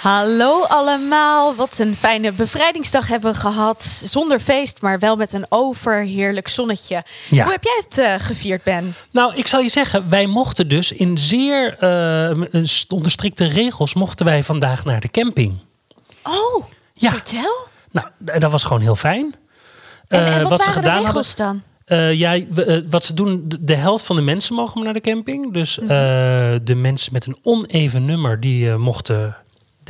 Hallo allemaal, wat een fijne bevrijdingsdag hebben we gehad. Zonder feest, maar wel met een overheerlijk zonnetje. Ja. Hoe heb jij het eh, gevierd, Ben? Nou, ik zal je zeggen, wij mochten dus in zeer eh, onder strikte regels mochten wij vandaag naar de camping. Oh, Ja. vertel. Nou, dat was gewoon heel fijn. En, Eh, en wat, waren ze de gedaan regels hadden. dan? Eh, ja, wat ze doen, de, de helft van de mensen mogen naar de camping. Dus Mhm. eh, de mensen met een oneven nummer, die mochten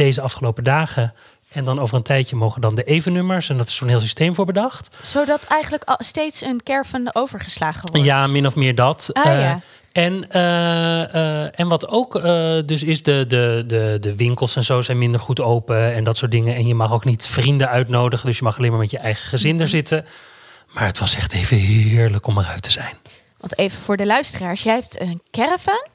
deze afgelopen dagen. En dan over een tijdje mogen dan de even nummers. En dat is zo'n heel systeem voor bedacht. Zodat eigenlijk al- steeds een caravan overgeslagen wordt. Ja, min of meer dat. Ah, Eh, ja. en, eh, eh, en wat ook dus is, de, de, de, de winkels en zo zijn minder goed open en dat soort dingen. En je mag ook niet vrienden uitnodigen, dus je mag alleen maar met je eigen gezin Mhm. er zitten. Maar het was echt even heerlijk om eruit te zijn. Want even voor de luisteraars. Jij hebt een caravan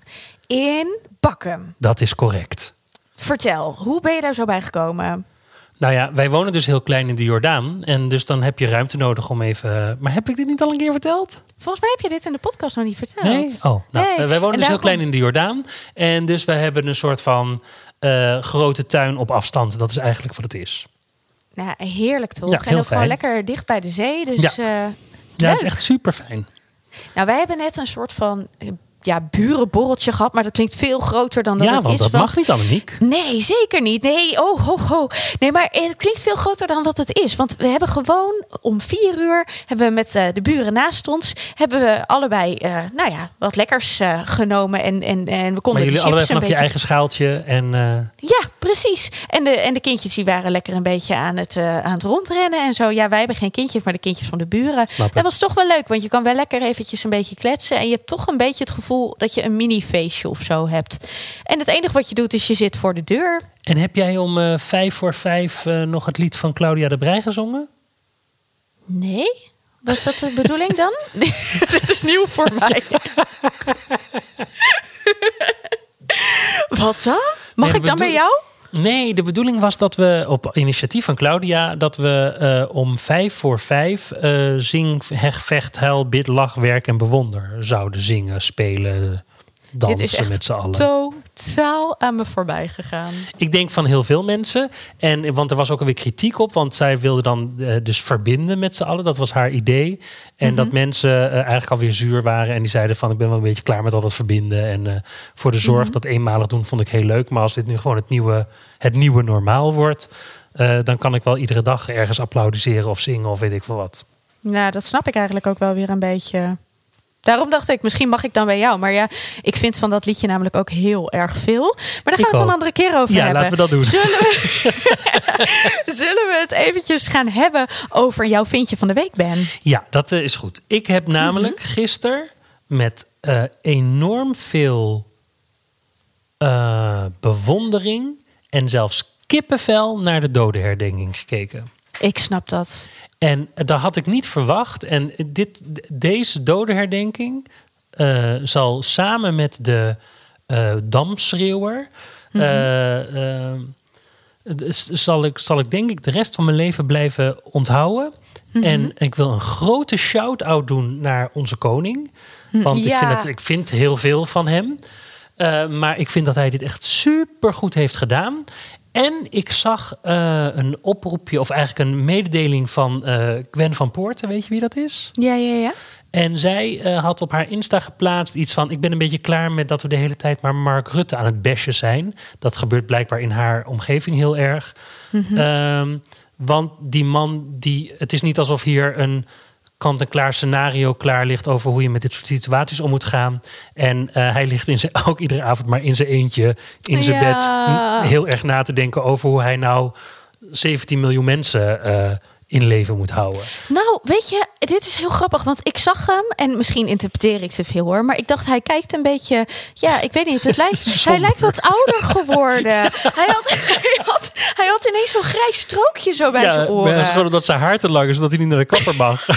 in Bakken. Dat is correct. Vertel, hoe ben je daar zo bij gekomen? Nou ja, wij wonen dus heel klein in de Jordaan. En dus dan heb je ruimte nodig om even. Maar heb ik dit niet al een keer verteld? Volgens mij heb je dit in de podcast nog niet verteld. Nee? Oh, nou, Nee, eh, wij wonen en dus heel klein in de Jordaan. En dus wij hebben een soort van eh, grote tuin op afstand. Dat is eigenlijk wat het is. Nou, heerlijk toch? Ja, en heel ook gewoon fijn. lekker dicht bij de zee. Dus Ja. eh, Ja, Leuk. het is echt super fijn. nou, wij hebben net een soort van eh, ja, burenborreltje gehad. Maar dat klinkt veel groter dan dat Ja, het want is. dat mag niet, Annemiek. Nee, zeker niet. Nee, oh, ho, ho. Nee, maar het klinkt veel groter dan wat het is. Want we hebben gewoon om vier uur hebben we met eh, de buren naast ons hebben we allebei, eh, nou ja, wat lekkers eh, genomen en en en we konden Maar jullie allebei vanaf je eigen schaaltje. En Ja, precies. En de en de kindjes die waren lekker een beetje aan het eh, aan het rondrennen en zo. Ja, wij hebben geen kindjes, maar de kindjes van de buren. Dat was toch wel leuk, want je kan wel lekker eventjes een beetje kletsen en je hebt toch een beetje het gevoel dat je een mini feestje of zo hebt. En het enige wat je doet is je zit voor de deur. En heb jij om eh, vijf voor vijf eh, nog het lied van Claudia de Brij gezongen? Nee? Was dat de bedoeling dan? Dit is nieuw voor mij. Wat dan? Mag Nee, ik dan bij jou? Nee, de bedoeling was dat we op initiatief van Claudia... dat we eh, om vijf voor vijf eh, zing, heg, vecht, huil, bid, lach, werk en bewonder zouden zingen, spelen, dansen Dit is echt met z'n allen. totaal aan me voorbij gegaan. Ik denk van heel veel mensen. En, want er was ook alweer kritiek op. Want zij wilde dan eh, dus verbinden met z'n allen. Dat was haar idee. En Mhm. dat mensen eh, eigenlijk alweer zuur waren. En die zeiden van ik ben wel een beetje klaar met al dat verbinden. En eh, voor de zorg Mhm. dat eenmalig doen vond ik heel leuk. Maar als dit nu gewoon het nieuwe, het nieuwe normaal wordt. eh, dan kan ik wel iedere dag ergens applaudisseren of zingen of weet ik veel wat. Nou, dat snap ik eigenlijk ook wel weer een beetje. Daarom dacht ik, misschien mag ik dan bij jou. Maar ja, ik vind van dat liedje namelijk ook heel erg veel. Maar daar gaan Ik we het een andere keer over Ja, hebben. laten we dat doen. Zullen we, Zullen we het eventjes gaan hebben over jouw vindje van de week, Ben? Ja, dat eh, is goed. Ik heb namelijk Mhm. gisteren met eh, enorm veel eh, bewondering en zelfs kippenvel naar de dodenherdenking gekeken. Ik snap dat. En dat had ik niet verwacht. En dit, deze dodenherdenking eh, zal samen met de eh damschreeuwer... eh, eh, s- zal, ik, zal ik denk ik de rest van mijn leven blijven onthouden. En ik wil een grote shout-out doen naar onze koning. Want ik, vind het, ik vind heel veel van hem. Maar ik vind dat hij dit echt super goed heeft gedaan. En ik zag eh, een oproepje, of eigenlijk een mededeling van eh, Gwen van Poorten. Weet je wie dat is? Ja, ja, ja. En zij eh, had op haar Insta geplaatst iets van... ik ben een beetje klaar met dat we de hele tijd maar Mark Rutte aan het bashen zijn. Dat gebeurt blijkbaar in haar omgeving heel erg. Ehm, want die man, die, het is niet alsof hier een kant-en-klaar scenario klaar ligt... over hoe je met dit soort situaties om moet gaan. En eh, hij ligt in zijn, ook iedere avond maar in zijn eentje, in zijn Ja. bed... heel erg na te denken over hoe hij nou 17 miljoen mensen... in leven moet houden. Nou, weet je, dit is heel grappig, want ik zag hem en misschien interpreteer ik te veel hoor, maar ik dacht hij kijkt een beetje, ja, ik weet niet, het lijkt, hij lijkt wat ouder geworden. hij, had, hij, had, hij had ineens zo'n grijs strookje zo bij zijn oren. het is gewoon omdat zijn haar te lang is, omdat hij niet naar de kapper mag.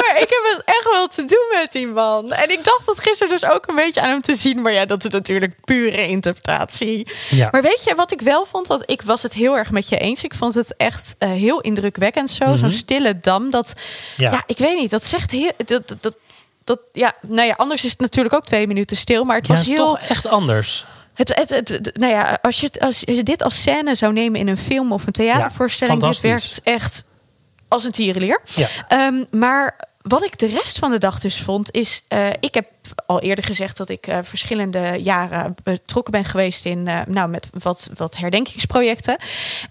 Maar ik heb het echt wel te doen met die man. En ik dacht dat gisteren dus ook een beetje aan hem te zien. Maar ja, dat is natuurlijk pure interpretatie. Ja. Maar weet je wat ik wel vond? Want ik was het heel erg met je eens. Ik vond het echt eh, heel indrukwekkend zo. Zo'n stille dam. Dat, Ja. ja. ik weet niet. Dat zegt heel... Dat, dat, ja, nou ja, anders is het natuurlijk ook twee minuten stil. Maar het Ja, was heel... toch echt anders. Het, het, het, het- nou ja, als je, als je dit als scène zou nemen in een film of een theatervoorstelling, Ja, dit werkt echt als een tierenlier. Ja. Ehm, maar wat ik de rest van de dag dus vond, is... eh, ik heb al eerder gezegd dat ik eh, verschillende jaren betrokken ben geweest... in eh, nou, met wat, wat herdenkingsprojecten.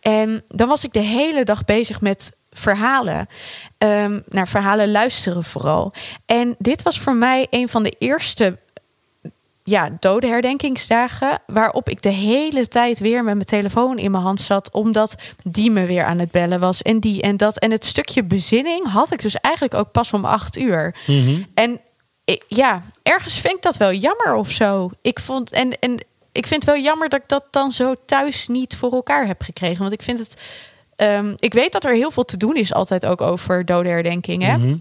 En dan was ik de hele dag bezig met verhalen. Ehm, naar verhalen luisteren vooral. En dit was voor mij een van de eerste ja, dodenherdenkingsdagen. Waarop ik de hele tijd weer met mijn telefoon in mijn hand zat. Omdat die me weer aan het bellen was. En die en dat. En het stukje bezinning had ik dus eigenlijk ook pas om acht uur. Mhm. En ik- ja, ergens vind ik dat wel jammer of zo. Ik vond. En, en ik vind het wel jammer dat ik dat dan zo thuis niet voor elkaar heb gekregen. Want ik vind het. ehm, ik weet dat er heel veel te doen is, altijd ook over dodenherdenking. Hè? Mhm.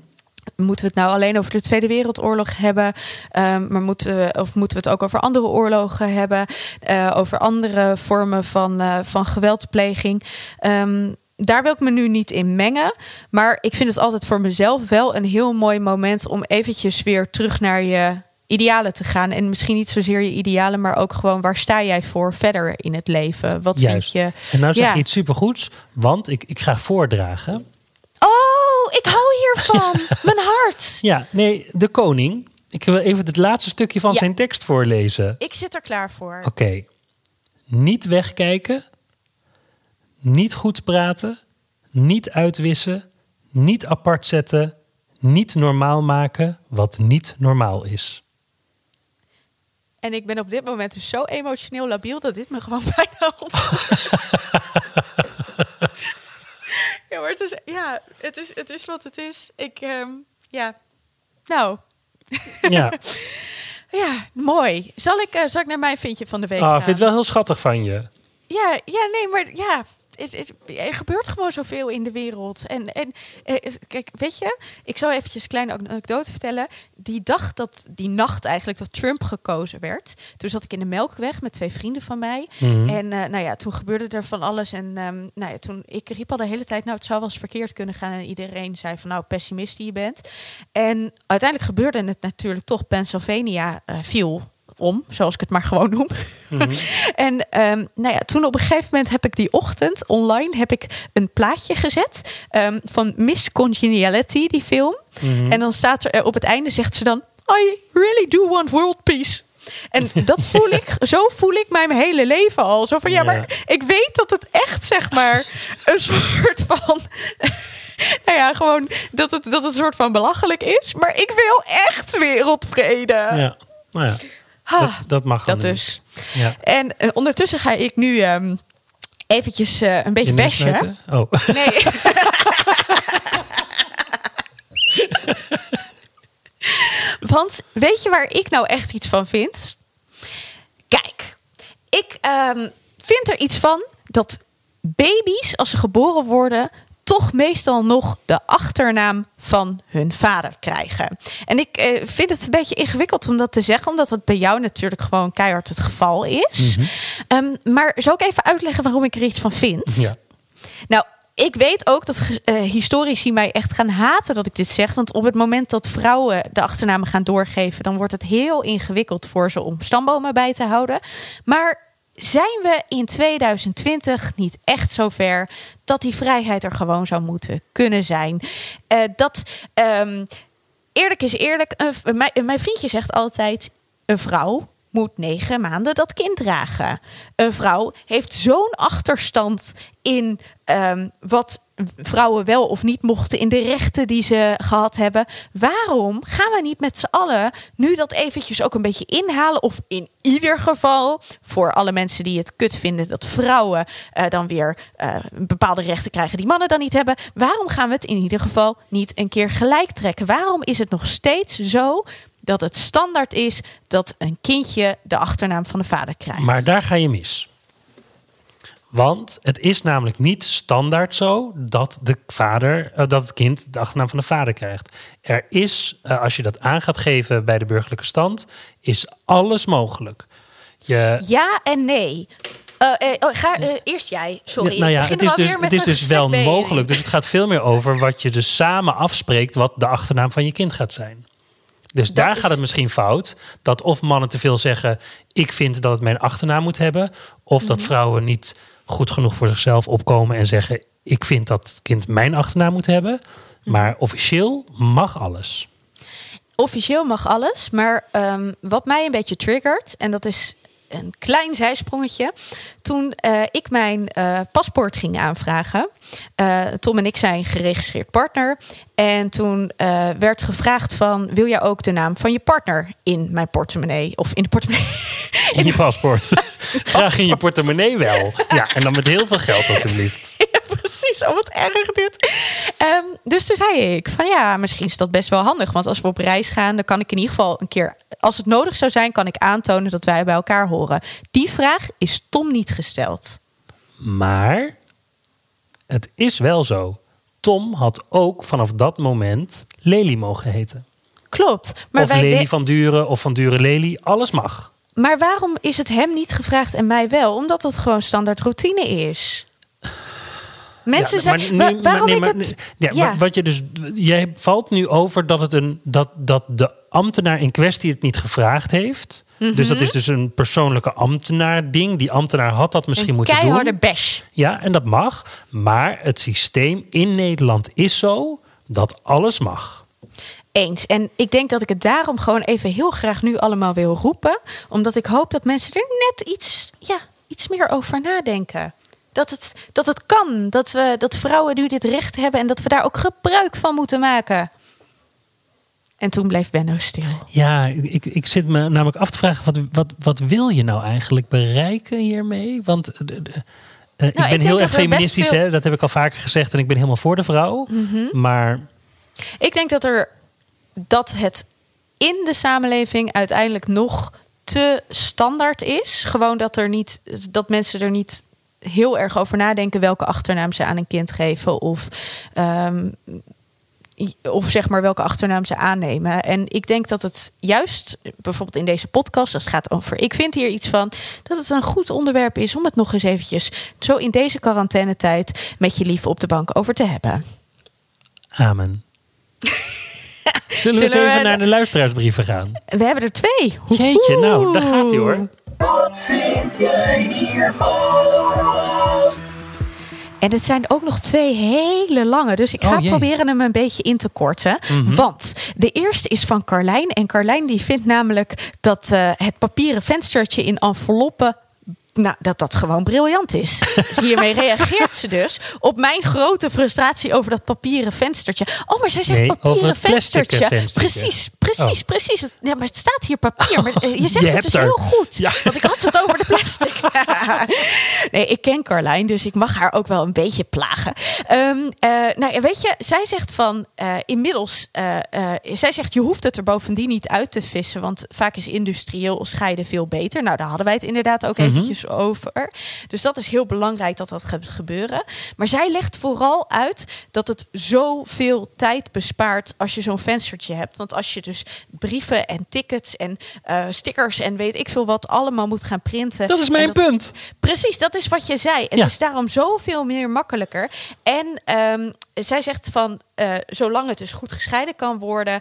Moeten we het nou alleen over de Tweede Wereldoorlog hebben? Ehm, maar moeten we, of moeten we het ook over andere oorlogen hebben? Eh, over andere vormen van, eh, van geweldpleging? Ehm, daar wil ik me nu niet in mengen. Maar ik vind het altijd voor mezelf wel een heel mooi moment om eventjes weer terug naar je idealen te gaan. En misschien niet zozeer je idealen, maar ook gewoon waar sta jij voor verder in het leven? Wat Juist. vind je? En nou zeg Ja. je iets supergoeds, want ik, ik ga voordragen. Oh, ik hou hiervan. Mijn hart. Ja, nee, de koning. Ik wil even het laatste stukje van Ja. zijn tekst voorlezen. Ik zit er klaar voor. Oké. Niet wegkijken. Niet goed praten. Niet uitwissen. Niet apart zetten. Niet normaal maken wat niet normaal is. En ik ben op dit moment dus zo emotioneel labiel dat dit me gewoon bijna ontroert. het is, ja, het is, het is wat het is. Ik, ehm, ja, nou, Ja, ja, mooi. Zal ik, eh, zal ik naar mijn vindje van de week ah, gaan? ik vind het wel heel schattig van je. Ja, ja, nee, maar ja. Er gebeurt gewoon zoveel in de wereld. En, en eh, kijk, weet je, ik zal eventjes een kleine anekdote vertellen. Die dag dat, die nacht eigenlijk, dat Trump gekozen werd. Toen zat ik in de Melkweg met twee vrienden van mij. Mhm. En eh, nou ja, toen gebeurde er van alles. En ehm, nou ja, toen, ik riep al de hele tijd, nou, het zou wel eens verkeerd kunnen gaan. En iedereen zei van, nou, pessimist die je bent. En uiteindelijk gebeurde het natuurlijk toch. Pennsylvania eh, viel om, zoals ik het maar gewoon noem. En ehm, nou ja, toen op een gegeven moment heb ik die ochtend online heb ik een plaatje gezet ehm, van Miss Congeniality, die film. Mhm. En dan staat er eh, op het einde zegt ze dan: I really do want world peace. En dat voel ik, zo voel ik mij mijn hele leven al. Zo van ja, Ja. maar ik weet dat het echt zeg maar een soort van. Nou ja, gewoon dat het, dat het een soort van belachelijk is. Maar ik wil echt wereldvrede. Ja, nou ja, dat, dat mag dat dus. Ja. En eh, ondertussen ga ik nu ehm, eventjes eh, een beetje Je neus bashen. snuiten? Oh, Nee. Want weet je waar ik nou echt iets van vind? Kijk, ik ehm, vind er iets van dat baby's, als ze geboren worden, toch meestal nog de achternaam van hun vader krijgen. En ik eh, vind het een beetje ingewikkeld om dat te zeggen, omdat het bij jou natuurlijk gewoon keihard het geval is. Ehm, maar zal ik even uitleggen waarom ik er iets van vind? ja. Nou, ik weet ook dat eh, historici mij echt gaan haten dat ik dit zeg. Want op het moment dat vrouwen de achternamen gaan doorgeven, dan wordt het heel ingewikkeld voor ze om stambomen bij te houden. Maar zijn we in 2020 niet echt zover dat die vrijheid er gewoon zou moeten kunnen zijn? Eh, dat ehm, eerlijk is eerlijk. mijn vriendje zegt altijd: een vrouw moet negen maanden dat kind dragen. Een vrouw heeft zo'n achterstand in ehm, wat vrouwen wel of niet mochten, in de rechten die ze gehad hebben. Waarom gaan we niet met z'n allen nu dat eventjes ook een beetje inhalen? Of in ieder geval voor alle mensen die het kut vinden dat vrouwen eh, dan weer eh, bepaalde rechten krijgen die mannen dan niet hebben. Waarom gaan we het in ieder geval niet een keer gelijk trekken? Waarom is het nog steeds zo dat het standaard is dat een kindje de achternaam van de vader krijgt? Maar daar ga je mis. Want het is namelijk niet standaard zo dat, de vader, eh, dat het kind de achternaam van de vader krijgt. Er is, eh, als je dat aan gaat geven bij de burgerlijke stand, is alles mogelijk. Je, Ja en nee. Eh, oh, ga eerst jij. Sorry. Ja, nou ja, het is dus, het is dus wel mogelijk. Dus het gaat veel meer over wat je dus samen afspreekt, wat de achternaam van je kind gaat zijn. Dus daar is- gaat het misschien fout. Dat of mannen te veel zeggen: Ik vind dat het mijn achternaam moet hebben. Of Mhm. dat vrouwen niet goed genoeg voor zichzelf opkomen en zeggen: Ik vind dat het kind mijn achternaam moet hebben. Mhm. Maar officieel mag alles. Officieel mag alles, maar ehm, wat mij een beetje triggert, en dat is een klein zijsprongetje. Toen eh, ik mijn eh, paspoort ging aanvragen, eh, Tom en ik zijn geregistreerd partner. En toen werd gevraagd van, wil jij ook de naam van je partner in mijn portemonnee? Of in de portemonnee? In je paspoort. Graag in je portemonnee wel. Ja, en dan met heel veel geld, alstublieft. Precies. Oh, wat erg dit. Ehm, dus toen zei ik van ja, misschien is dat best wel handig. Want als we op reis gaan, dan kan ik in ieder geval een keer... als het nodig zou zijn, kan ik aantonen dat wij bij elkaar horen. Die vraag is Tom niet gesteld. Maar het is wel zo. Tom had ook vanaf dat moment Lely mogen heten. Klopt. Maar, of wij Lely van Duren of van Duren Lely. Alles mag. maar waarom is het hem niet gevraagd en mij wel? Omdat dat gewoon standaard routine is. Mensen Ja, zijn... nu- wa- waarom nee, ik. Ja, Wat je dus, jij valt nu over dat, het een, dat, dat de ambtenaar in kwestie het niet gevraagd heeft. Dus Mhm. dat is dus een persoonlijke ambtenaar ding. Die ambtenaar had dat misschien een moeten keiharde doen. bash. Ja, en dat mag. Maar het systeem in Nederland is zo dat alles mag. Eens. En ik denk dat ik het daarom gewoon even heel graag nu allemaal wil roepen. Omdat ik hoop dat mensen er net iets, ja, iets meer over nadenken. Dat het, dat het kan. Dat, we, dat vrouwen nu dit recht hebben en dat we daar ook gebruik van moeten maken. En toen bleef Benno stil. Ja, ik, ik zit me namelijk af te vragen, wat, wat, wat wil je nou eigenlijk bereiken hiermee? Want eh, de- de- eh, ik ben denk heel erg er feministisch, veel- hè? dat heb ik al vaker gezegd. En ik ben helemaal voor de vrouw. Mhm. Maar Ik denk dat, er, dat het in de samenleving uiteindelijk nog te standaard is. Gewoon dat, er niet, dat mensen er niet heel erg over nadenken welke achternaam ze aan een kind geven. Of, ehm, of zeg maar welke achternaam ze aannemen. En ik denk dat het juist, bijvoorbeeld in deze podcast, als het gaat over ik vind hier iets van, dat het een goed onderwerp is om het nog eens eventjes zo in deze quarantainetijd met je lief op de bank over te hebben. amen. Zullen we eens we even naar de luisteraarsbrieven gaan? We hebben er twee. Jeetje, nou, daar gaat hij hoor. Wat vind jij hiervan? En het zijn ook nog twee hele lange. Dus ik ga Oh. Mhm. proberen hem een beetje in te korten. Want de eerste is van Carlijn. En Carlijn die vindt namelijk dat eh, het papieren venstertje in enveloppen. Nou, dat dat gewoon briljant is. Dus hiermee reageert ze dus op mijn grote frustratie over dat papieren venstertje. Oh, maar zij zegt Nee, papieren plastic venstertje. venstertje. Precies, precies, Oh. precies. Ja, maar het staat hier papier. Maar eh, je zegt Je het dus er. heel goed. Ja. Want ik had het over de plastic. nee, ik ken Carlijn, dus ik mag haar ook wel een beetje plagen. Ehm, eh, nou, weet je, zij zegt van eh, inmiddels, eh, eh, zij zegt je hoeft het er bovendien niet uit te vissen, want vaak is industrieel scheiden veel beter. Nou, daar hadden wij het inderdaad ook eventjes over. Dus dat is heel belangrijk dat dat gaat gebeuren. Maar zij legt vooral uit dat het zoveel tijd bespaart als je zo'n venstertje hebt. Want als je dus brieven en tickets en eh, stickers en weet ik veel wat allemaal moet gaan printen. Dat is mijn dat- punt. Precies, dat is wat je zei. Het Ja. is daarom zoveel meer makkelijker. En ehm, zij zegt van, eh, zolang het dus goed gescheiden kan worden,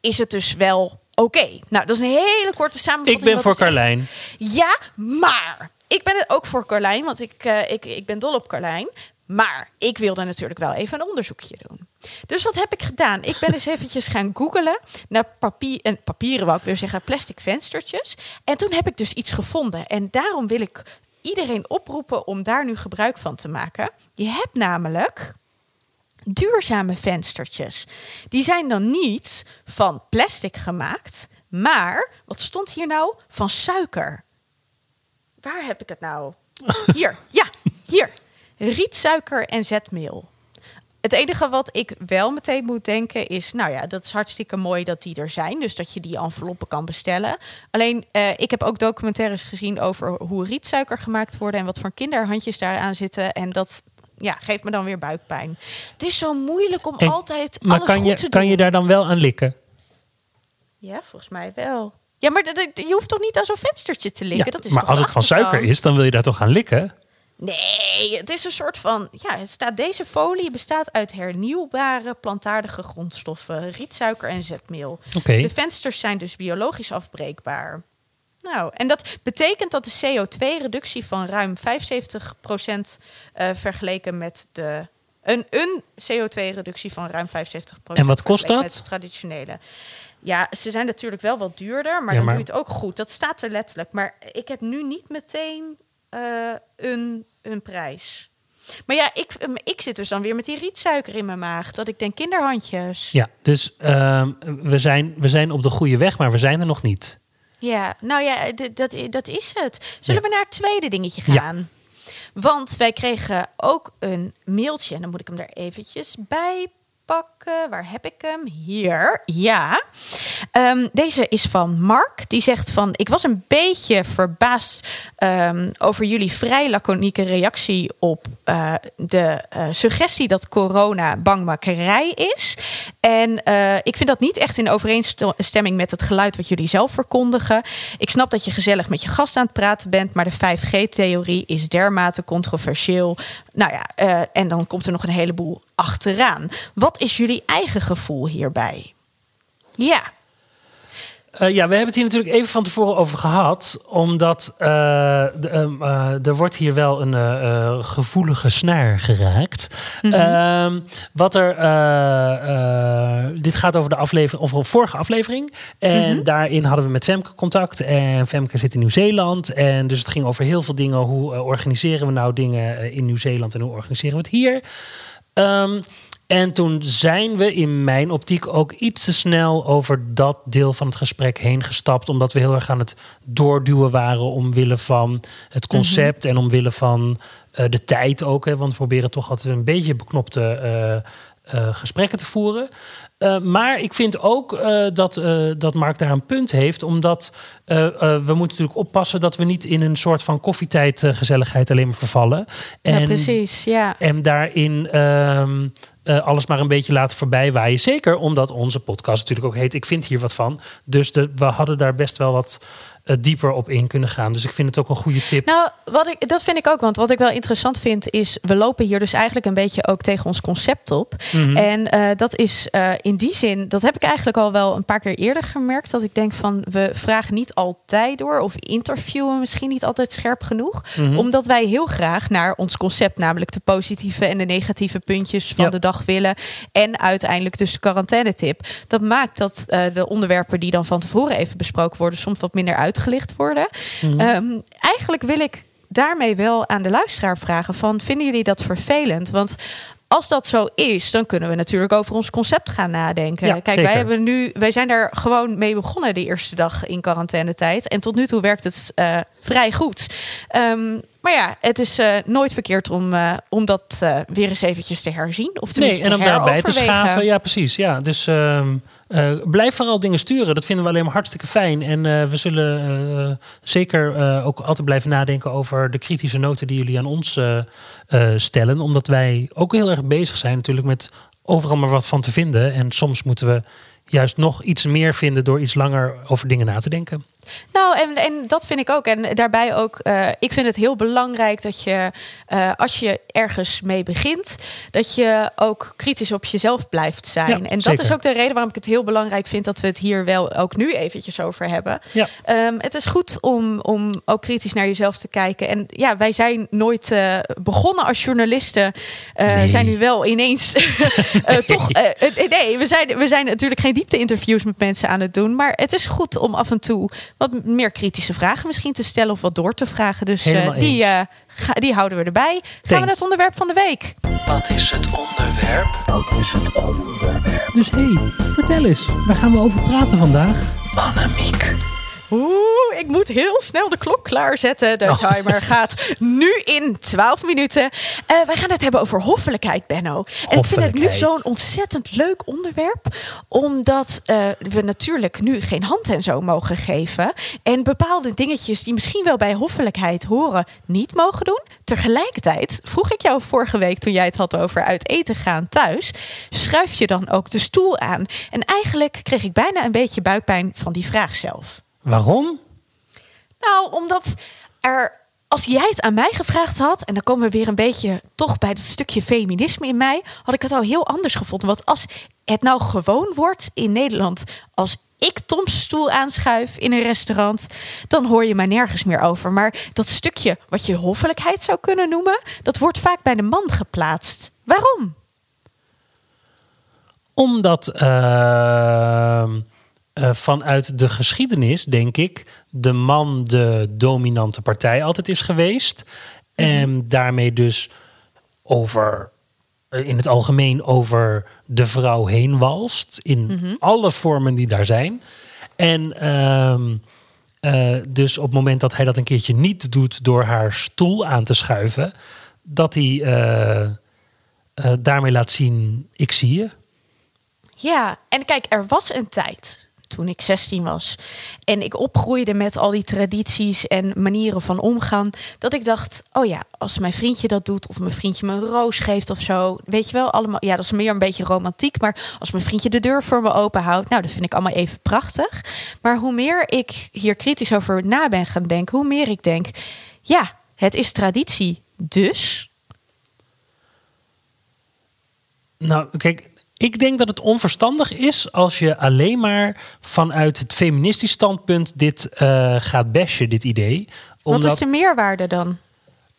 is het dus wel oké. Nou, dat is een hele korte samenvatting. Ik ben voor zegt. Carlijn. Ja, maar ik ben het ook voor Carlijn, want ik, eh, ik, ik ben dol op Carlijn. Maar ik wilde natuurlijk wel even een onderzoekje doen. Dus wat heb ik gedaan? Ik ben eens eventjes gaan googelen naar papier, en papieren, wou ik weer zeggen, plastic venstertjes. En toen heb ik dus iets gevonden. En daarom wil ik iedereen oproepen om daar nu gebruik van te maken. Je hebt namelijk duurzame venstertjes. Die zijn dan niet van plastic gemaakt, maar wat stond hier nou? Van suiker. Waar heb ik het nou? Hier, ja, hier. Rietsuiker en zetmeel. het enige wat ik wel meteen moet denken is, nou ja, dat is hartstikke mooi dat die er zijn, dus dat je die enveloppen kan bestellen. Alleen, eh, ik heb ook documentaires gezien over hoe rietsuiker gemaakt wordt en wat voor kinderhandjes daaraan zitten. En dat ja, geeft me dan weer buikpijn. Het is zo moeilijk om En- altijd Maar alles kan goed je, te kan doen. je daar dan wel aan likken? Ja, volgens mij wel. Ja, maar je hoeft toch niet aan zo'n venstertje te likken? Ja, dat is maar toch als het van suiker is, dan wil je daar toch gaan likken? Nee, het is een soort van. Ja, het staat, deze folie bestaat uit hernieuwbare plantaardige grondstoffen, rietsuiker en zetmeel. De vensters zijn dus biologisch afbreekbaar. Nou, en dat betekent dat de CO2-reductie van ruim 75% eh vergeleken met de. Een, een CO2-reductie van ruim 75%. En wat kost dat? Met de traditionele. Ja, ze zijn natuurlijk wel wat duurder, maar Ja, dan maar- doe je het ook goed. Dat staat er letterlijk. Maar ik heb nu niet meteen eh, een, een prijs. Maar ja, ik, ik zit dus dan weer met die rietsuiker in mijn maag. Dat ik denk kinderhandjes. Ja, dus ehm, we, zijn, we zijn op de goede weg, maar we zijn er nog niet. Ja, nou ja, dat, dat is het. Zullen Ja. we naar het tweede dingetje Ja. gaan? Want wij kregen ook een mailtje. En dan moet ik hem er eventjes bij pakken. Waar heb ik hem? Hier. Ja. Ehm, deze is van Mark. Die zegt van... Ik was een beetje verbaasd ehm, over jullie vrij laconieke reactie op eh, de eh, suggestie dat corona bangmakerij is. En eh, ik vind dat niet echt in overeenstemming met het geluid wat jullie zelf verkondigen. Ik snap dat je gezellig met je gast aan het praten bent, maar de 5G-theorie is dermate controversieel. Nou ja, eh, en dan komt er nog een heleboel achteraan. Wat is jullie eigen gevoel hierbij? Ja, ja, we hebben het hier natuurlijk even van tevoren over gehad. Omdat eh, de, ehm, eh, er wordt hier wel een eh, eh, gevoelige snaar geraakt. Ehm, wat er. eh, eh, dit gaat over de aflevering, of vorige aflevering. En daarin hadden we met Femke contact. En Femke zit in Nieuw-Zeeland. En dus het ging over heel veel dingen. Hoe eh, organiseren we nou dingen eh, in Nieuw-Zeeland en hoe organiseren we het hier? Ehm, en toen zijn we in mijn optiek ook iets te snel over dat deel van het gesprek heen gestapt. Omdat we heel erg aan het doorduwen waren omwille van het concept en omwille van eh, de tijd ook. Hè, want we proberen toch altijd een beetje beknopte eh, eh, gesprekken te voeren. Maar ik vind ook dat, dat Mark daar een punt heeft. Omdat we moeten natuurlijk oppassen dat we niet in een soort van koffietijd eh, gezelligheid alleen maar vervallen. ja precies. Ja. En daarin eh, alles maar een beetje laten voorbijwaaien. Zeker omdat onze podcast natuurlijk ook heet Ik vind hier wat van. Dus de, we hadden daar best wel wat dieper op in kunnen gaan. Dus ik vind het ook een goede tip. Nou, wat ik, dat vind ik ook. Want wat ik wel interessant vind is... we lopen hier dus eigenlijk een beetje ook tegen ons concept op. Mhm. En eh, dat is eh, in die zin... dat heb ik eigenlijk al wel een paar keer eerder gemerkt... dat ik denk van, we vragen niet altijd door... of interviewen misschien niet altijd scherp genoeg. Mhm. Omdat wij heel graag naar ons concept... namelijk de positieve en de negatieve puntjes van Ja. de dag willen... en uiteindelijk dus de quarantainetip. Dat maakt dat eh, de onderwerpen die dan van tevoren even besproken worden... soms wat minder uitgelicht worden. Mhm. Ehm, eigenlijk wil ik daarmee wel aan de luisteraar vragen: van, vinden jullie dat vervelend? Want als dat zo is, dan kunnen we natuurlijk over ons concept gaan nadenken. Ja, Kijk, zeker. wij hebben nu, wij zijn daar gewoon mee begonnen de eerste dag in quarantainetijd. En tot nu toe werkt het eh, vrij goed. Ehm, maar ja, het is eh, nooit verkeerd om, eh, om dat weer eens eventjes te herzien. Of Nee, en om daarbij te schaven. Ja, precies. Ja, dus ehm, eh, blijf vooral dingen sturen. Dat vinden we alleen maar hartstikke fijn. En eh, we zullen eh, zeker ook altijd blijven nadenken over de kritische noten die jullie aan ons stellen. Omdat wij ook heel erg bezig zijn natuurlijk met overal maar wat van te vinden. En soms moeten we juist nog iets meer vinden door iets langer over dingen na te denken. Nou, en, en dat vind ik ook. En daarbij ook, eh, ik vind het heel belangrijk dat je, eh, als je ergens mee begint, dat je ook kritisch op jezelf blijft zijn. Ja, en dat zeker. is ook de reden waarom ik het heel belangrijk vind dat we het hier wel ook nu eventjes over hebben. Ja. Ehm, het is goed om, om ook kritisch naar jezelf te kijken. En ja, wij zijn nooit eh, begonnen als journalisten. Nee. Zijn nu wel ineens toch. nee, we zijn, we zijn natuurlijk geen diepte-interviews met mensen aan het doen. Maar het is goed om af en toe wat meer kritische vragen misschien te stellen of wat door te vragen. Dus eh, die, eh, ga- die houden we erbij. Gaan we naar het onderwerp van de week. Wat is het onderwerp? Wat is het onderwerp? Dus hé, hey, vertel eens. Waar gaan we over praten vandaag? Annemiek. Oeh, ik moet heel snel de klok klaarzetten. De timer gaat nu in 12 minuten. Eh, wij gaan het hebben over hoffelijkheid, Benno. En ik vind het nu zo'n ontzettend leuk onderwerp. Omdat eh, we natuurlijk nu geen hand en zo mogen geven. En bepaalde dingetjes die misschien wel bij hoffelijkheid horen, niet mogen doen. Tegelijkertijd vroeg ik jou vorige week toen jij het had over uit eten gaan thuis. Schuif je dan ook de stoel aan? En eigenlijk kreeg ik bijna een beetje buikpijn van die vraag zelf. Waarom? Nou, omdat er. Als jij het aan mij gevraagd had, en dan komen we weer een beetje toch bij dat stukje feminisme in mij, had ik het al heel anders gevonden. Want als het nou gewoon wordt in Nederland, als ik Toms stoel aanschuif in een restaurant, dan hoor je mij nergens meer over. Maar dat stukje wat je hoffelijkheid zou kunnen noemen, dat wordt vaak bij de man geplaatst. Waarom? Omdat eh, eh, vanuit de geschiedenis, denk ik, de man de dominante partij altijd is geweest. En daarmee dus over, eh, in het algemeen over de vrouw heen walst. In alle vormen die daar zijn. En ehm, eh, dus op het moment dat hij dat een keertje niet doet door haar stoel aan te schuiven, dat hij daarmee laat zien: ik zie je. Ja, en kijk, er was een tijd toen ik 16 was en ik opgroeide met al die tradities en manieren van omgaan, dat ik dacht: oh ja, als mijn vriendje dat doet of mijn vriendje me een roos geeft of zo, weet je wel, allemaal. Ja, dat is meer een beetje romantiek, maar als mijn vriendje de deur voor me open houdt, nou, dat vind ik allemaal even prachtig. Maar hoe meer ik hier kritisch over na ben gaan denken, hoe meer ik denk: ja, het is traditie, dus. Nou, kijk, ik denk dat het onverstandig is als je alleen maar vanuit het feministisch standpunt dit eh, gaat bashen, dit idee. Wat Omdat is de meerwaarde dan?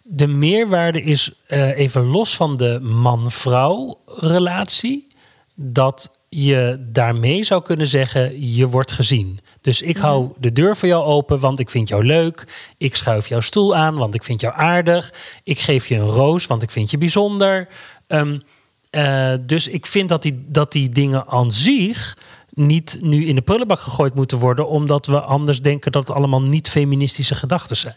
de meerwaarde is eh, even los van de man-vrouw relatie, dat je daarmee zou kunnen zeggen, je wordt gezien. Dus ik hou de deur voor jou open, want ik vind jou leuk. Ik schuif jouw stoel aan, want ik vind jou aardig. Ik geef je een roos, want ik vind je bijzonder. Ehm, eh, dus ik vind dat die, dat die dingen aan zich niet nu in de prullenbak gegooid moeten worden, omdat we anders denken dat het allemaal niet feministische gedachten zijn.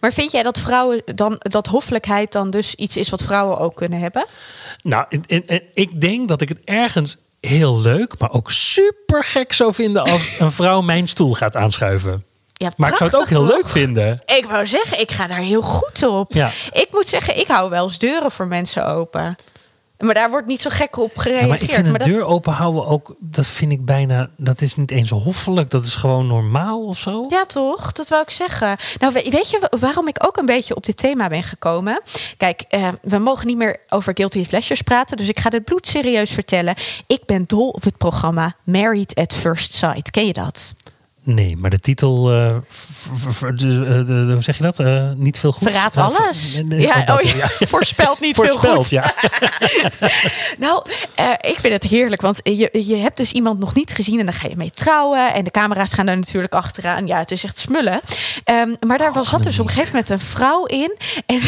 Maar vind jij dat vrouwen dan dat hoffelijkheid dan dus iets is wat vrouwen ook kunnen hebben? Nou, en- en- en ik denk dat ik het ergens heel leuk, maar ook super gek zou vinden als een vrouw mijn stoel gaat aanschuiven. Ja, Maar ik zou het ook heel leuk vinden. Ik wou zeggen, ik ga daar heel goed op. Ja. Ik moet zeggen, ik hou wel eens deuren voor mensen open. Maar daar wordt niet zo gek op Ja, gereageerd. maar ik vind dat- deur open houden ook, dat vind ik bijna, dat is niet eens hoffelijk, dat is gewoon normaal of zo. Ja, toch? Dat wou ik zeggen. Nou, we- weet je wa- waarom ik ook een beetje op dit thema ben gekomen? Kijk, eh, we mogen niet meer over guilty pleasures praten, dus ik ga dit bloed serieus vertellen. Ik ben dol op het programma Married at First Sight. Ken je dat? Nee, maar de titel, eh, eh, hoe zeg je dat? Eh, niet veel goed. Verraadt Eh, alles. ja, oh, dat, oh, ja. Voorspelt niet veel goed. ja. Nou, ik vind het heerlijk, want je, je hebt dus iemand nog niet gezien en dan ga je mee trouwen. En de camera's gaan daar natuurlijk achteraan. Ja, het is echt smullen. Ehm, maar daar was, zat dus op een gegeven moment een vrouw in. En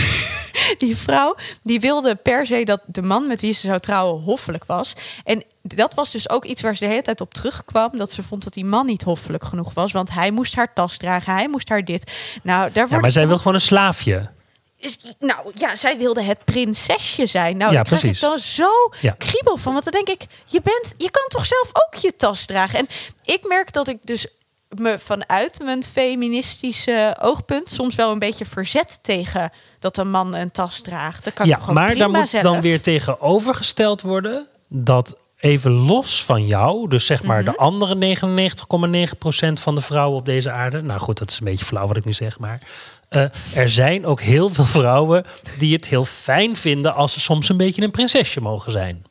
die vrouw die wilde per se dat de man met wie ze zou trouwen hoffelijk was. En dat was dus ook iets waar ze de hele tijd op terugkwam. Dat ze vond dat die man niet hoffelijk genoeg was. Want hij moest haar tas dragen, hij moest haar dit. Nou, daar Ja, maar zij wil gewoon een slaafje. is, nou ja, zij wilde het prinsesje zijn. Nou, Ja, daar krijg precies. ik dan zo Ja. kriebel van. Want dan denk ik, je, bent, je kan toch zelf ook je tas dragen? En ik merk dat ik dus me vanuit mijn feministische oogpunt soms wel een beetje verzet tegen dat een man een tas draagt. Dat kan Ja, maar daar moet zelf. dan weer tegenovergesteld worden dat even los van jou, dus zeg maar Mhm. de andere 99,9% van de vrouwen op deze aarde. Nou goed, dat is een beetje flauw wat ik nu zeg, maar eh, er zijn ook heel veel vrouwen die het heel fijn vinden als ze soms een beetje een prinsesje mogen zijn.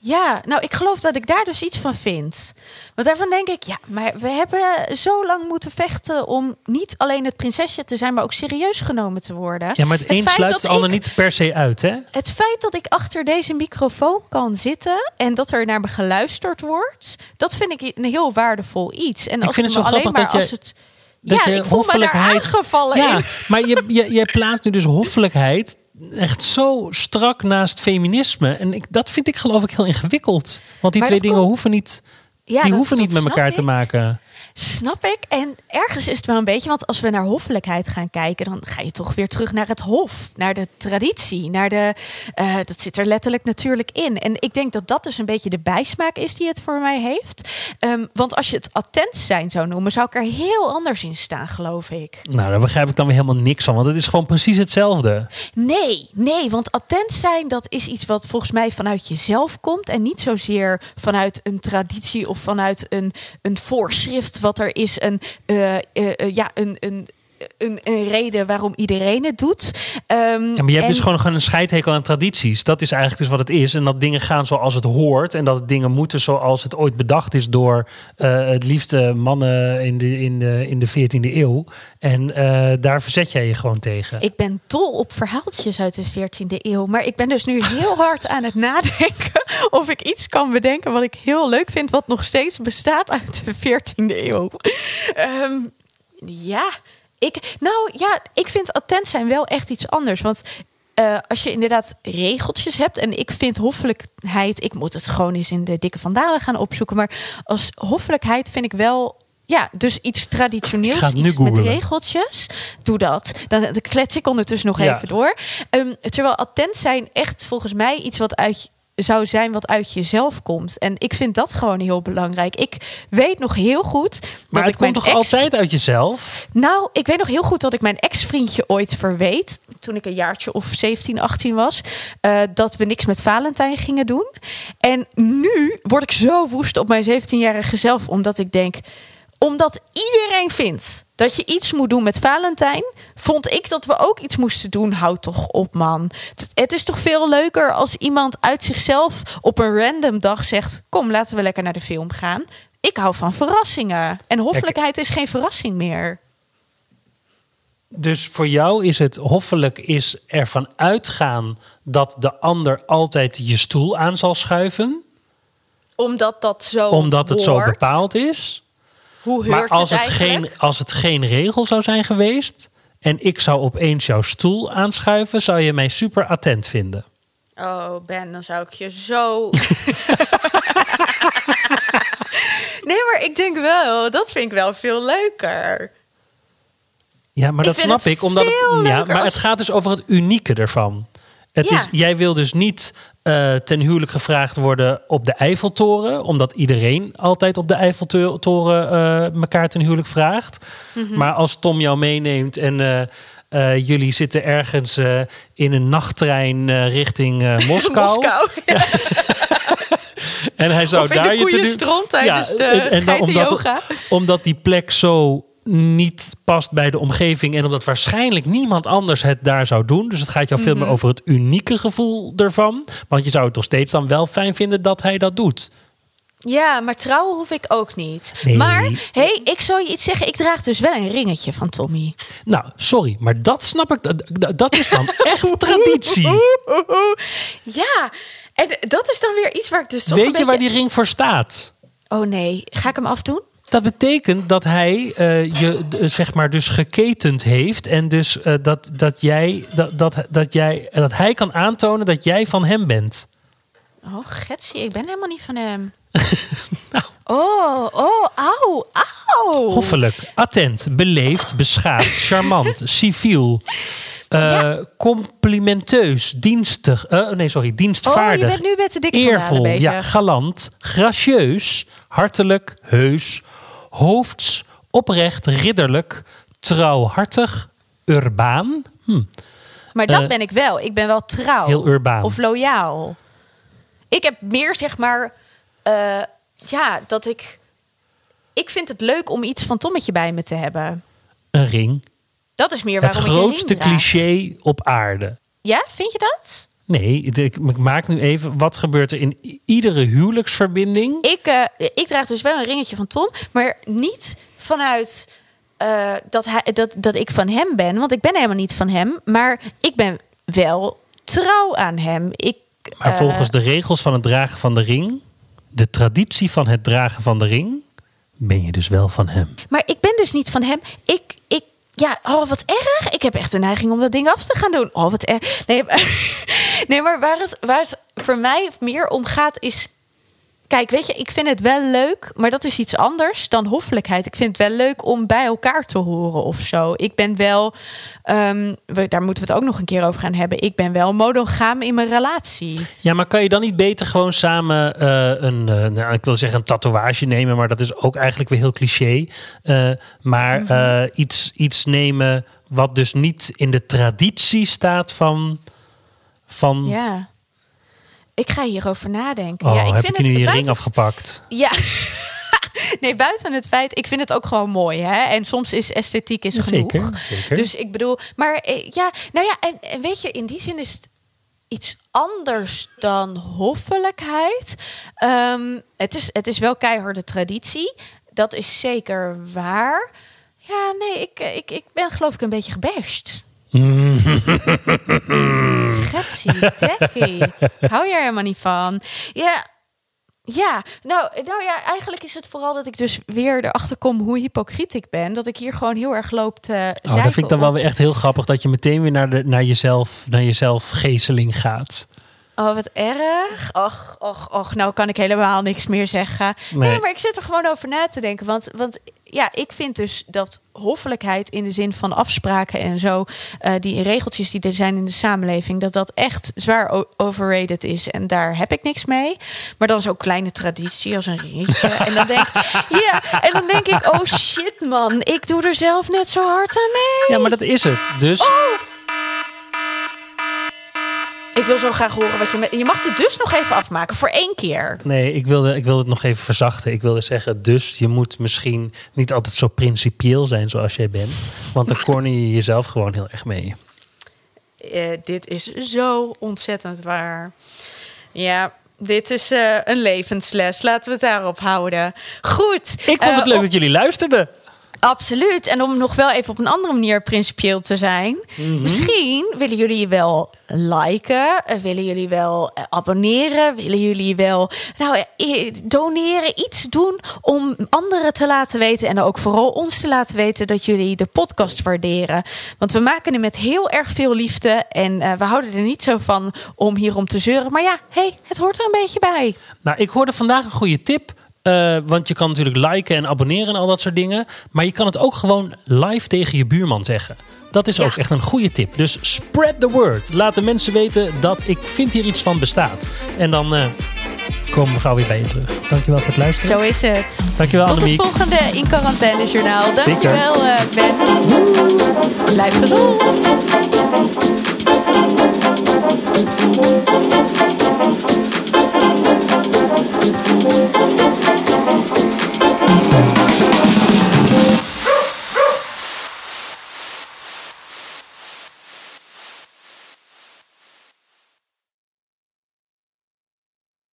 Ja, nou, ik geloof dat ik daar dus iets van vind. Want daarvan denk ik, ja, maar we hebben zo lang moeten vechten om niet alleen het prinsesje te zijn, maar ook serieus genomen te worden. Ja, maar het, een feit sluit het ander ik- niet per se uit, hè? Het feit dat ik achter deze microfoon kan zitten en dat er naar me geluisterd wordt, dat vind ik een heel waardevol iets. En als vind het zo alleen maar als je- het. dat ja, ik voel me daar aangevallen Ja, in. maar je, je, je plaatst nu dus hoffelijkheid echt zo strak naast feminisme. En ik, dat vind ik geloof ik heel ingewikkeld. Want die Maar twee dingen komt- hoeven niet, Ja, die dat- hoeven niet met elkaar te maken. Snap ik. En ergens is het wel een beetje, want als we naar hoffelijkheid gaan kijken, dan ga je toch weer terug naar het hof, naar de traditie, naar de. eh, dat zit er letterlijk natuurlijk in. En ik denk dat dat dus een beetje de bijsmaak is die het voor mij heeft. Ehm, want als je het attent zijn zou noemen, zou ik er heel anders in staan, geloof ik. Nou, daar begrijp ik dan weer helemaal niks van. Want het is gewoon precies hetzelfde. Nee, nee, want attent zijn, dat is iets wat volgens mij vanuit jezelf komt. En niet zozeer vanuit een traditie of vanuit een, een voorschrift wat er is. Een, eh, eh, eh, ja, een, een, een, een reden waarom iedereen het doet. Ehm, Ja, maar je hebt en- dus gewoon, gewoon een scheidhekel aan tradities. Dat is eigenlijk dus wat het is. En dat dingen gaan zoals het hoort. En dat dingen moeten zoals het ooit bedacht is door eh, het liefste mannen in de, in de, in de 14e eeuw. En eh, daar verzet jij je gewoon tegen. Ik ben dol op verhaaltjes uit de 14e eeuw. Maar ik ben dus nu heel hard aan het nadenken of ik iets kan bedenken wat ik heel leuk vind, wat nog steeds bestaat uit de 14e eeuw. Ehm, ja, ik, nou ja, ik vind attent zijn wel echt iets anders. Want eh, als je inderdaad regeltjes hebt, en ik vind hoffelijkheid, ik moet het gewoon eens in de dikke vandalen gaan opzoeken. Maar als hoffelijkheid vind ik wel. Ja, dus iets traditioneels, iets met regeltjes. Doe dat. Dan, dan klets ik ondertussen nog Ja. even door. Ehm, terwijl attent zijn echt volgens mij iets wat uit zou zijn wat uit jezelf komt. En ik vind dat gewoon heel belangrijk. Ik weet nog heel goed maar dat het ik komt toch ex- altijd uit jezelf? nou, ik weet nog heel goed dat ik mijn ex-vriendje ooit verweet. Toen ik een jaartje of 17, 18 was. eh, dat we niks met Valentijn gingen doen. En nu word ik zo woest op mijn 17-jarige zelf. Omdat ik denk. Omdat iedereen vindt dat je iets moet doen met Valentijn. Vond ik dat we ook iets moesten doen. Houd toch op, man. Het- is toch veel leuker als iemand uit zichzelf op een random dag zegt: Kom, laten we lekker naar de film gaan. Ik hou van verrassingen. En hoffelijkheid is geen verrassing meer. Dus voor jou is het hoffelijk is ervan uitgaan dat de ander altijd je stoel aan zal schuiven. Omdat dat zo Omdat het zo bepaald is. Hoe Maar heurt als het, geen, als het geen regel zou zijn geweest en ik zou opeens jouw stoel aanschuiven, zou je mij super attent vinden. Oh, Ben, dan zou ik je zo... nee, maar ik denk wel, dat vind ik wel veel leuker. Ja, maar Ik dat snap ik. Omdat het, ja, maar als- het gaat dus over het unieke ervan. Het Ja. is, jij wil dus niet eh, ten huwelijk gevraagd worden op de Eiffeltoren, omdat iedereen altijd op de Eiffeltoren eh elkaar ten huwelijk vraagt. Mhm. Maar als Tom jou meeneemt en eh, jullie zitten ergens in een nachttrein richting Moskou. Moskou. En hij zou Of daar je te tijdens de en- omdat die plek zo niet past bij de omgeving en omdat waarschijnlijk niemand anders het daar zou doen. Dus het gaat jou veel Mhm. meer over het unieke gevoel ervan. Want je zou het toch steeds dan wel fijn vinden dat hij dat doet. Ja, maar trouwen hoef ik ook niet. Nee. Maar, hey, ik zal je iets zeggen. Ik draag dus wel een ringetje van Tommy. Nou, sorry, maar dat snap ik. Dat, is dan echt traditie. Ja, en dat is dan weer iets waar ik dus toch Weet je beetje... waar die ring voor staat? Oh nee, ga ik hem afdoen? Dat betekent dat hij eh, je eh, zeg maar dus geketend heeft en dus eh, dat, dat jij dat, dat, dat jij dat hij kan aantonen dat jij van hem bent. Oh, Getsie, ik ben helemaal niet van hem. Nou. Oh, oh, auw, auw. Hoffelijk, attent, beleefd, beschaafd, charmant, civiel, Ja. complimenteus, dienstig, eh, nee sorry, Oh, dienstvaardig, je bent nu met de dikke eervol, ja, galant, gracieus, hartelijk, heus, hoofds, oprecht, ridderlijk, trouwhartig, urbaan. Hm. Maar dat Eh, ben ik wel. Ik ben wel trouw. heel urbaan. Of loyaal. Ik heb meer zeg maar... eh, ja, dat ik... Ik vind het leuk om iets van Tommetje bij me te hebben. Een ring. Dat is meer Het waarom ik een ring grootste cliché op aarde. Ja, vind je dat? Nee, ik, maak nu even. Wat gebeurt er in iedere huwelijksverbinding? Ik, eh, ik draag dus wel een ringetje van Tom, maar niet vanuit eh, dat, hij, dat, dat ik van hem ben. Want ik ben helemaal niet van hem. Maar ik ben wel trouw aan hem. Ik, Maar eh, volgens de regels van het dragen van de ring, de traditie van het dragen van de ring, ben je dus wel van hem. Maar ik ben dus niet van hem. Ik, ik, ja, oh wat erg. Ik heb echt de neiging om dat ding af te gaan doen. Oh wat erg. Nee, maar, nee, maar waar, het, waar het voor mij meer om gaat is... kijk, weet je, ik vind het wel leuk, maar dat is iets anders dan hoffelijkheid. Ik vind het wel leuk om bij elkaar te horen of zo. Ik ben wel, ehm, we, daar moeten we het ook nog een keer over gaan hebben. Ik ben wel monogaam in mijn relatie. Ja, maar kan je dan niet beter gewoon samen eh, een, eh, nou, ik wil zeggen een tatoeage nemen, maar dat is ook eigenlijk weer heel cliché. Eh, maar eh, iets, iets nemen wat dus niet in de traditie staat van. van Ja. Ik ga hierover nadenken. oh, ja, ik heb vind je nu je ring buiten- afgepakt? Ja. Nee, buiten het feit, ik vind het ook gewoon mooi, hè? En soms is esthetiek is genoeg. Zeker, zeker. Dus ik bedoel, maar eh, ja, nou ja, en, en weet je, in die zin is het iets anders dan hoffelijkheid. Ehm, het, is, het is wel keiharde traditie. Dat is zeker waar. Ja, nee, ik, eh, ik, ik ben geloof ik een beetje gebashed. Getsie, dekkie. Hou je er helemaal niet van. Ja, ja, nou, nou ja, eigenlijk is het vooral dat ik dus weer erachter kom hoe hypocriet ik ben. Dat ik hier gewoon heel erg loop te Oh, dat vind ik dan wel weer echt heel grappig dat je meteen weer naar, de, naar, jezelf, naar jezelf gezeling gaat. Oh, wat erg. Och, och, och. Nou kan ik helemaal niks meer zeggen. Nee, Nee. maar ik zit er gewoon over na te denken. Want, want ja, ik vind dus dat hoffelijkheid in de zin van afspraken en zo... eh, die regeltjes die er zijn in de samenleving... dat dat echt zwaar overrated is. En daar heb ik niks mee. Maar dan zo'n kleine traditie als een ringetje. en, dan denk, ja, en dan denk ik, oh shit man. Ik doe er zelf net zo hard aan mee. Ja, maar dat is het. Dus Oh. Ik wil zo graag horen wat je... Met, je mag het dus nog even afmaken voor één keer. nee, ik wilde, ik wilde het nog even verzachten. Ik wilde zeggen, dus je moet misschien niet altijd zo principieel zijn zoals jij bent. Want dan corner je jezelf gewoon heel erg mee. Eh, dit is zo ontzettend waar. Ja, dit is eh, een levensles. Laten we het daarop houden. Goed. Ik vond het Eh, leuk op- dat jullie luisterden. Absoluut. En om nog wel even op een andere manier principieel te zijn. Mhm. Misschien willen jullie je wel liken. eh, Willen jullie wel eh, abonneren. Willen jullie wel nou, eh, doneren. Iets doen om anderen te laten weten. En ook vooral ons te laten weten dat jullie de podcast waarderen. Want we maken het met heel erg veel liefde. En eh, we houden er niet zo van om hierom te zeuren. Maar ja, hey, het hoort er een beetje bij. Nou, ik hoorde vandaag een goede tip. Eh, want je kan natuurlijk liken en abonneren en al dat soort dingen. Maar je kan het ook gewoon live tegen je buurman zeggen. Dat is Ja. ook echt een goede tip. Dus spread the word. Laat de mensen weten dat ik vind hier iets van bestaat. En dan eh, komen we gauw weer bij je terug. Dankjewel voor het luisteren. Zo is het. Dankjewel Tot het Annemiek. volgende In Quarantaine Journaal. Zeker. Dankjewel eh, Ben. Blijf gezond.